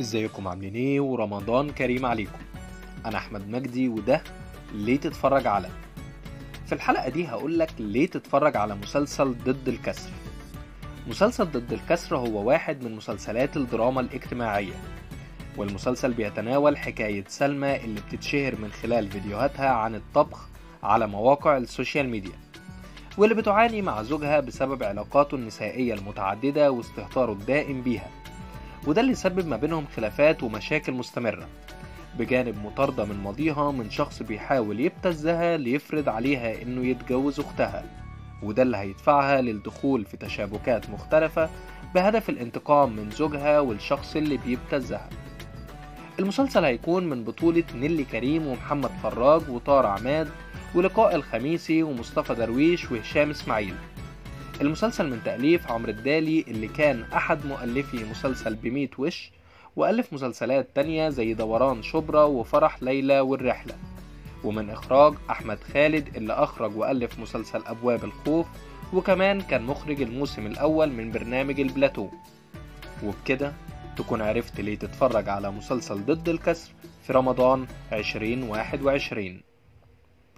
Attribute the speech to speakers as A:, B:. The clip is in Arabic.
A: ازيكم؟ عاملين إيه؟ ورمضان كريم عليكم. أنا أحمد مجدي وده ليه تتفرج على. في الحلقة دي هقولك ليه تتفرج على مسلسل ضد الكسر. مسلسل ضد الكسر هو واحد من مسلسلات الدراما الاجتماعية. والمسلسل بيتناول حكاية سلمى اللي بتتشهر من خلال فيديوهاتها عن الطبخ على مواقع ال social media واللي بتعاني مع زوجها بسبب علاقاته النسائية المتعددة واستهتاره الدائم بيها. وده اللي سبب ما بينهم خلافات ومشاكل مستمرة. بجانب مطاردة من ماضيها من شخص بيحاول يبتزها ليفرض عليها إنه يتجوز أختها وده اللي هيدفعها للدخول في تشابكات مختلفة بهدف الانتقام من زوجها والشخص اللي بيبتزها. المسلسل هيكون من بطولة نيلي كريم ومحمد فراج وطار عماد ولقاء الخميسي ومصطفى درويش وهشام إسماعيل. المسلسل من تأليف عمرو الدالي اللي كان أحد مؤلفي مسلسل بميت وش وألف مسلسلات تانية زي دوران شبرا وفرح ليلى والرحلة. ومن إخراج أحمد خالد اللي أخرج وألف مسلسل أبواب الخوف وكمان كان مخرج الموسم الأول من برنامج البلاتو. وبكده تكون عرفت ليه تتفرج على مسلسل ضد الكسر في رمضان 2021